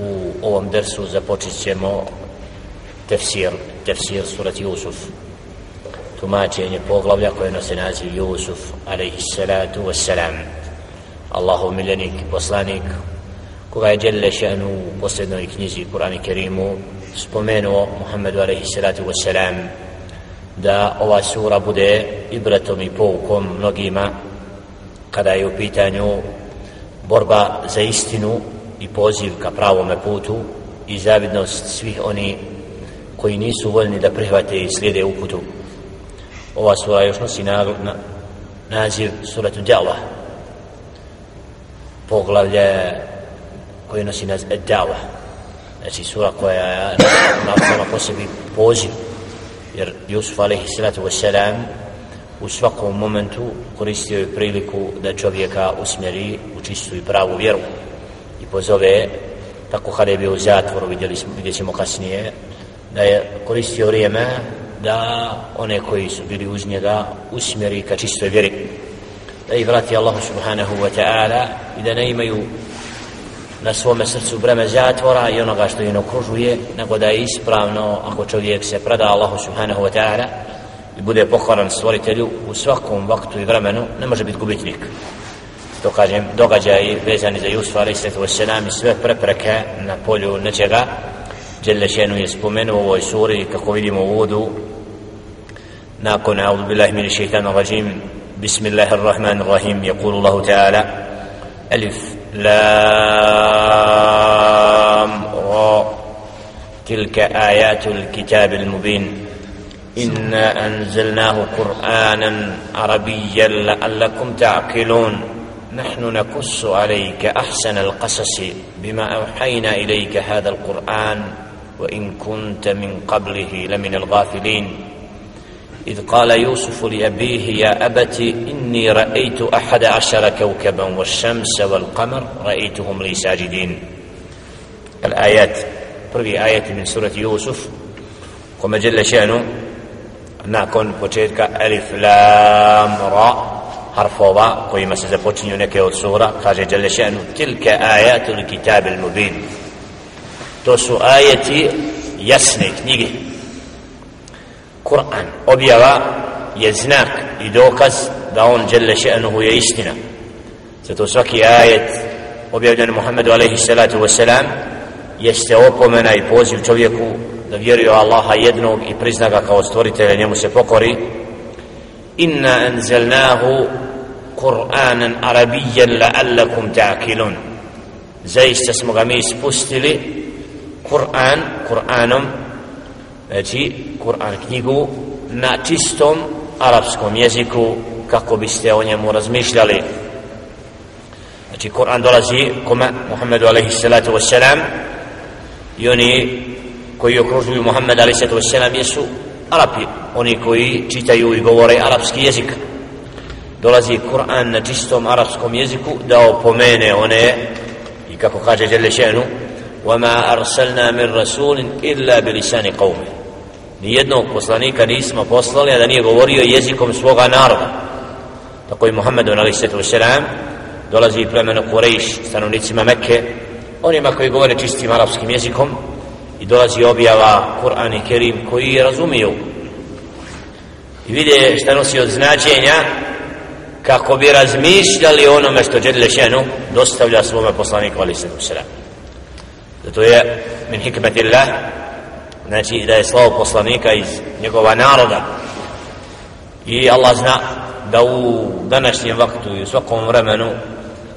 u ovom dersu započet ćemo tefsir, tefsir surat Jusuf. Tumačenje poglavlja koje nose naziv Jusuf alaihi salatu wassalam. Allahu miljenik poslanik koga je djelle šanu u posljednoj knjizi Kur'an i Kerimu spomenuo Muhammedu alaihi salatu wassalam da ova sura bude ibratom i poukom mnogima kada je u pitanju borba za istinu i poziv ka pravome putu i zavidnost svih oni koji nisu voljni da prihvate i slijede uputu. Ova sura još nosi na, na, naziv suratu Djala. Poglavlje koje nosi naziv Djala. Znači sura koja je na po sebi poziv. Jer Jusuf alaihi salatu wasalam u svakom momentu koristio je priliku da čovjeka usmjeri u čistu i pravu vjeru i pozove tako kada je bio u zatvoru vidjeli smo, vidjet ćemo kasnije da je koristio vrijeme da one koji su bili uz njega usmjeri ka čistoj vjeri. Da ih vrati Allah subhanahu wa ta'ala i da ne imaju na svome srcu breme zatvora i onoga što ih okružuje nego da je ispravno ako čovjek se preda Allahu subhanahu wa ta'ala i bude pokoran stvoritelju u svakom vaktu i vremenu ne može biti gubitnik. To kažem događaj vezani za Jusuf alaih sallatu wasalam i sve prepreke na polju nečega Jelle šenu je spomenuo u ovoj suri kako vidimo u uvodu nakon audu billahi min šeitanu rajim bismillahirrahmanirrahim يقول الله تعالى ألف لام را تلك آيات الكتاب المبين إنا أنزلناه قرآنا عربيا لعلكم تعقلون نحن نقص عليك أحسن القصص بما أوحينا إليك هذا القرآن وإن كنت من قبله لمن الغافلين. إذ قال يوسف لأبيه يا أبت إني رأيت أحد عشر كوكبا والشمس والقمر رأيتهم لي ساجدين. الآيات prvi ajeti min surati Yusuf kome djelle še'nu nakon početka ألف Lam Ra harfova kojima se započinju neke od sura kaže Đelešenu tilke ajatul kitabil mubin. To su ajeti jasne knjige. Kur'an objava je znak i dokaz da on jalla je istina. Zato svaki ajet objavljen Muhammedu alaihi salatu wasalam jeste opomena i poziv čovjeku da vjeruje Allaha jednog i prizna ga kao stvoritelja njemu se pokori inna anzalnahu qur'anan arabiyyan la'allakum ta'qilun. زي smo ga بستلي قرآن Kur'an Kur'anom znači Kur'an knjigu na čistom arapskom jeziku kako biste o njemu razmišljali. Znači Kur'an dolazi kome? Muhammedu alaihi salatu wassalam. I oni koji okružuju Muhammed a.s. jesu Arapi, oni koji čitaju i govore arapski jezik. Dolazi Kur'an na čistom arapskom jeziku da opomene one i kako kaže Đele še'nu وَمَا أَرْسَلْنَا مِنْ رَسُولٍ إِلَّا بِلِسَانِ قَوْمِ Nijednog poslanika nismo poslali, a da nije govorio jezikom svoga naroda. Tako i Muhammed a.s. dolazi plemeno Kurejš, stanovnicima Mekke, onima koji govore čistim arapskim jezikom, i dolazi objava Kur'an i Kerim koji je razumiju i vide šta nosi od značenja kako bi razmišljali onome što Đedle Šenu dostavlja svome poslaniku ali se kusera zato je min hikmetillah znači da je slavo poslanika iz njegova naroda. I Allah zna da u današnjem vaktu i u svakom vremenu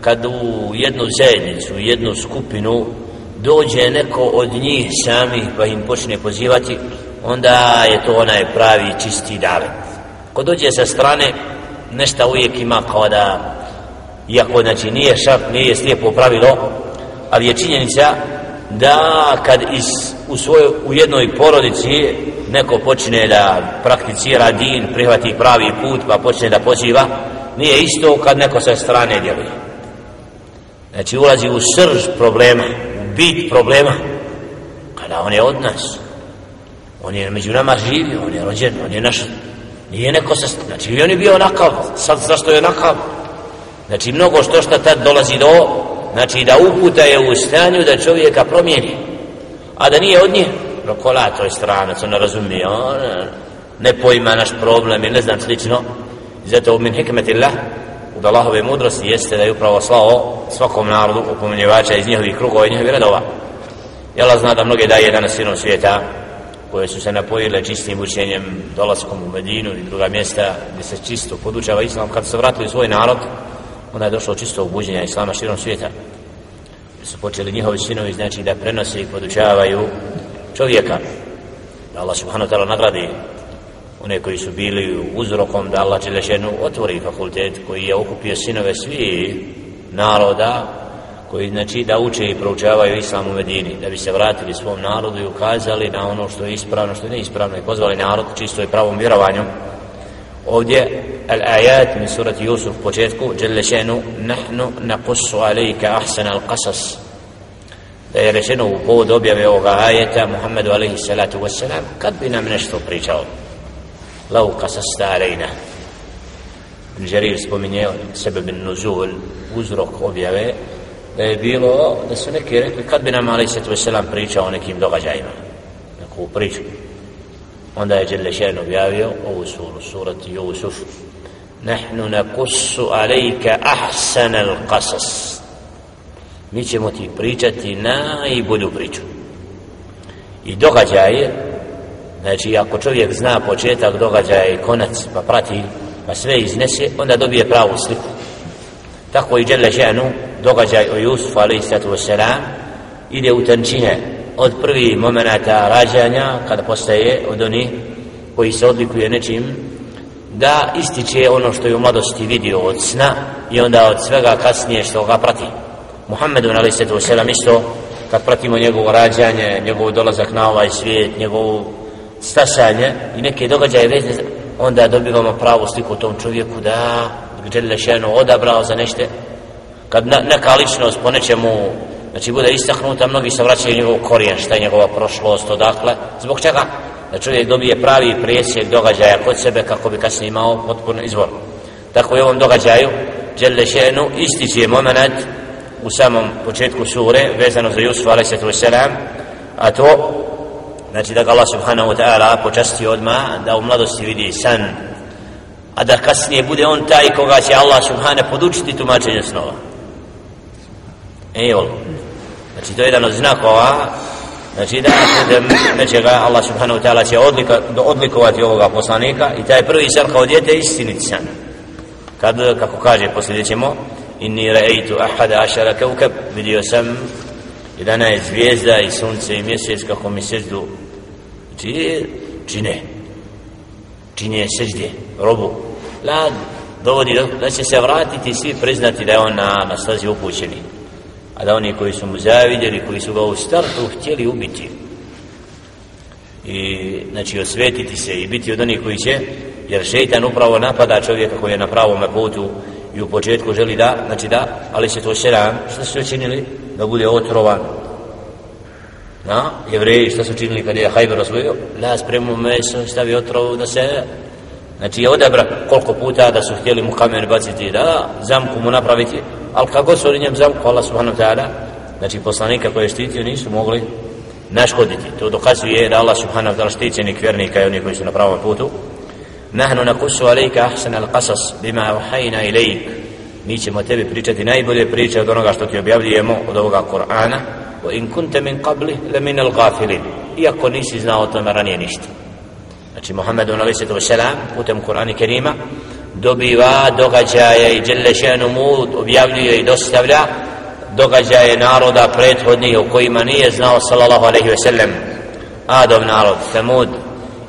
kad u jednu zajednicu, jednu skupinu dođe neko od njih samih pa im počne pozivati onda je to onaj pravi čisti davet. Ko dođe sa strane nešto uvijek ima kao da iako znači nije šart nije slijepo pravilo ali je činjenica da kad iz, u, svojoj, u jednoj porodici neko počne da prakticira din prihvati pravi put pa počne da poziva nije isto kad neko sa strane djeluje. Znači ulazi u srž problema bit problema. Kada on je od nas on je među nama živio on je rođen, on je naš nije neko sa znači i on je bio onakav sad zašto je onakav. Znači mnogo što što tad dolazi do znači da uputa je u stanju da čovjeka promijeni. A da nije od nje rokola to je stranac on ne razumije on ne pojma naš problem i ne znam slično. Zato u min hikmetillah od Allahove mudrosti jeste da je upravo slao svakom narodu opominjevača iz njihovih krugova i njihovih redova. Jela zna da mnoge daje danas sinom svijeta koje su se napojile čistim učenjem dolaskom u Medinu i druga mjesta gdje se čisto podučava islam. Kad se vratili svoj narod onda je došlo čisto obuđenja islama širom svijeta. Gdje su počeli njihovi sinovi znači da prenose i podučavaju čovjeka. Da Allah subhanahu ta'ala nagradi one koji su bili uzrokom da Allah Đelešenu otvori fakultet koji je okupio sinove svi naroda koji znači da uče i proučavaju islam u Medini da bi se vratili svom narodu i ukazali na ono što je ispravno što je neispravno i pozvali narod čisto i pravom vjerovanju. Ovdje al-ajat min surati Yusuf početku Đelešenu nahnu nakusu alejka ahsan al-qasas. Da je rečeno u povod objave ovoga ajeta Muhammedu alaihi salatu wassalam kad bi nam nešto pričao? Lau kasasta alejna Đerir spominje sebe bin nuzul uzrok objave da je bilo da su neki rekli kad bi nam alaihi salatu wassalam pričao o nekim događajima neku priču onda je Đelešen objavio ovu suru surat Jusuf nahnu nakussu alejka ahsana al-qasas mi ćemo ti pričati najbolju priču i događaje znači ako čovjek zna početak događaja i konac pa prati pa sve iznese onda dobije pravu sliku. Tako i Đele Ženu događaj o Jusufu alaihissatu wasalam ide u tančine od prvi momenta rađanja kada postaje od onih koji se odlikuje nečim da ističe ono što je u mladosti vidio od sna i onda od svega kasnije što ga prati. Muhammedu ali lisetu selam isto kad pratimo njegovo rađanje, njegov dolazak na ovaj svijet, njegovu stasanja i neke događaje vezne onda dobivamo pravu sliku o tom čovjeku da gdje šeno odabrao za nešto kad neka ličnost po nečemu znači bude istaknuta, mnogi se vraćaju njegov korijen, šta je njegova prošlost, odakle, zbog čega? Da čovjek dobije pravi presjek događaja kod sebe kako bi kasnije imao potpuno izvor. Tako je u ovom događaju, Đelešenu ističe moment u samom početku sure vezano za Jusuf a.s. a to znači da ga Allah subhanahu wa ta'ala počasti odma da u mladosti vidi san a da kasnije bude on taj koga će Allah subhanahu podučiti tumačenje snova. Ejol znači to je jedan od znakova znači da putem nečega Allah subhanahu wa ta'ala će odlika, odlikovati ovoga poslanika i taj prvi san kao djete istiniti san. Kad kako kaže poslije ćemo inni ra'aytu ahada ashara kawkab vidio sam jedana je zvijezda i sunce i mjesec kako mi seždu čije čine čine sežde robu la dovodi da će se vratiti svi priznati da je on na, na stazi upućeni a da oni koji su mu zavidjeli koji su ga u startu htjeli ubiti i znači osvetiti se i biti od onih koji će jer šeitan upravo napada čovjeka koji je na pravom putu i u početku želi da, znači da, ali se to selam, što su učinili? Da bude otrovan. Na, jevreji šta su činili kad je Hajber osvojio? La, spremu meso, stavi otrovu da se... Znači je odabra koliko puta da su htjeli mu kamen baciti, da, zamku mu napraviti. Ali kako su oni njem zamku, Allah subhanahu ta'ala, znači poslanika koje je štitio nisu mogli naškoditi. To dokazuje da Allah subhanahu ta'ala štićenik vjernika i oni koji su na pravom putu. Nahnu nakusu alejka ahsan al-qasas bima uhayna ilejk. Mi ćemo tebi pričati najbolje priče od onoga što ti objavljujemo od ovoga Kur'ana wa in kunta min qabli la min al-ghafilin. Iako nisi znao o tome ranije ništa. Znači Muhammed alaihi sallatu wasalam putem Kur'ana Kerima dobiva događaje i djelle šenu mu objavljuje i dostavlja događaje naroda prethodnih u kojima nije znao sallallahu alaihi wasallam Adov narod, Samud,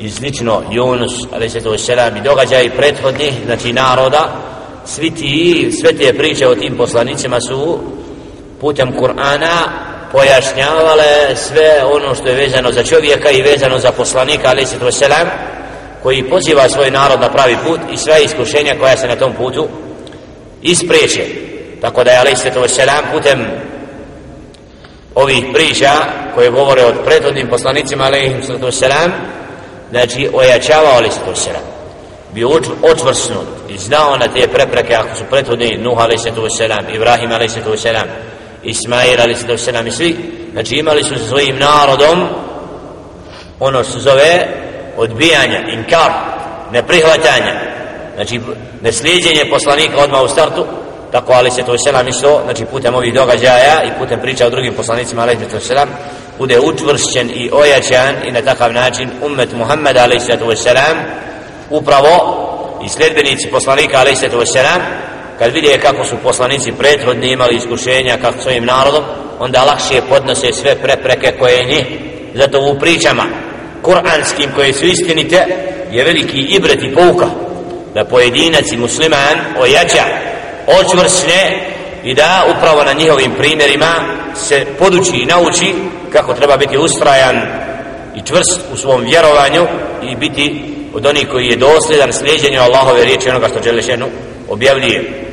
i slično Yunus a.s. i događaj prethodnih znači naroda. Svi ti, sve te priče o tim poslanicima su putem Kur'ana pojašnjavale sve ono što je vezano za čovjeka i vezano za poslanika a.s. koji poziva svoj narod na pravi put i sve iskušenja koja se na tom putu ispriječe tako da je a.s. putem ovih priča koje govore od prethodnim poslanicima a.s znači ojačavao li se to bio očvrsnut i znao na te prepreke ako su prethodni Nuh a.s. Ibrahim a.s. Ismail ali se selam i svi znači imali su svojim narodom ono se zove odbijanja, inkar neprihvatanja. Znači neslijedjenje poslanika odmah u startu tako ali se to selam isto znači putem ovih događaja i putem priča o drugim poslanicima ali se to selam bude učvršćen i ojačan i na takav način ummet Muhammed ali se to selam upravo i sljedbenici poslanika ali se to selam kad vidje kako su poslanici prethodni imali iskušenja kako svojim narodom onda lakše podnose sve prepreke koje njih. Zato u pričama kuranskim koje su istinite je veliki ibret i pouka da pojedinac i musliman ojača očvrsne i da upravo na njihovim primjerima se poduči i nauči kako treba biti ustrajan i čvrst u svom vjerovanju i biti od onih koji je dosljedan slijedjenju Allahove riječi onoga što žele ženu objavljuje.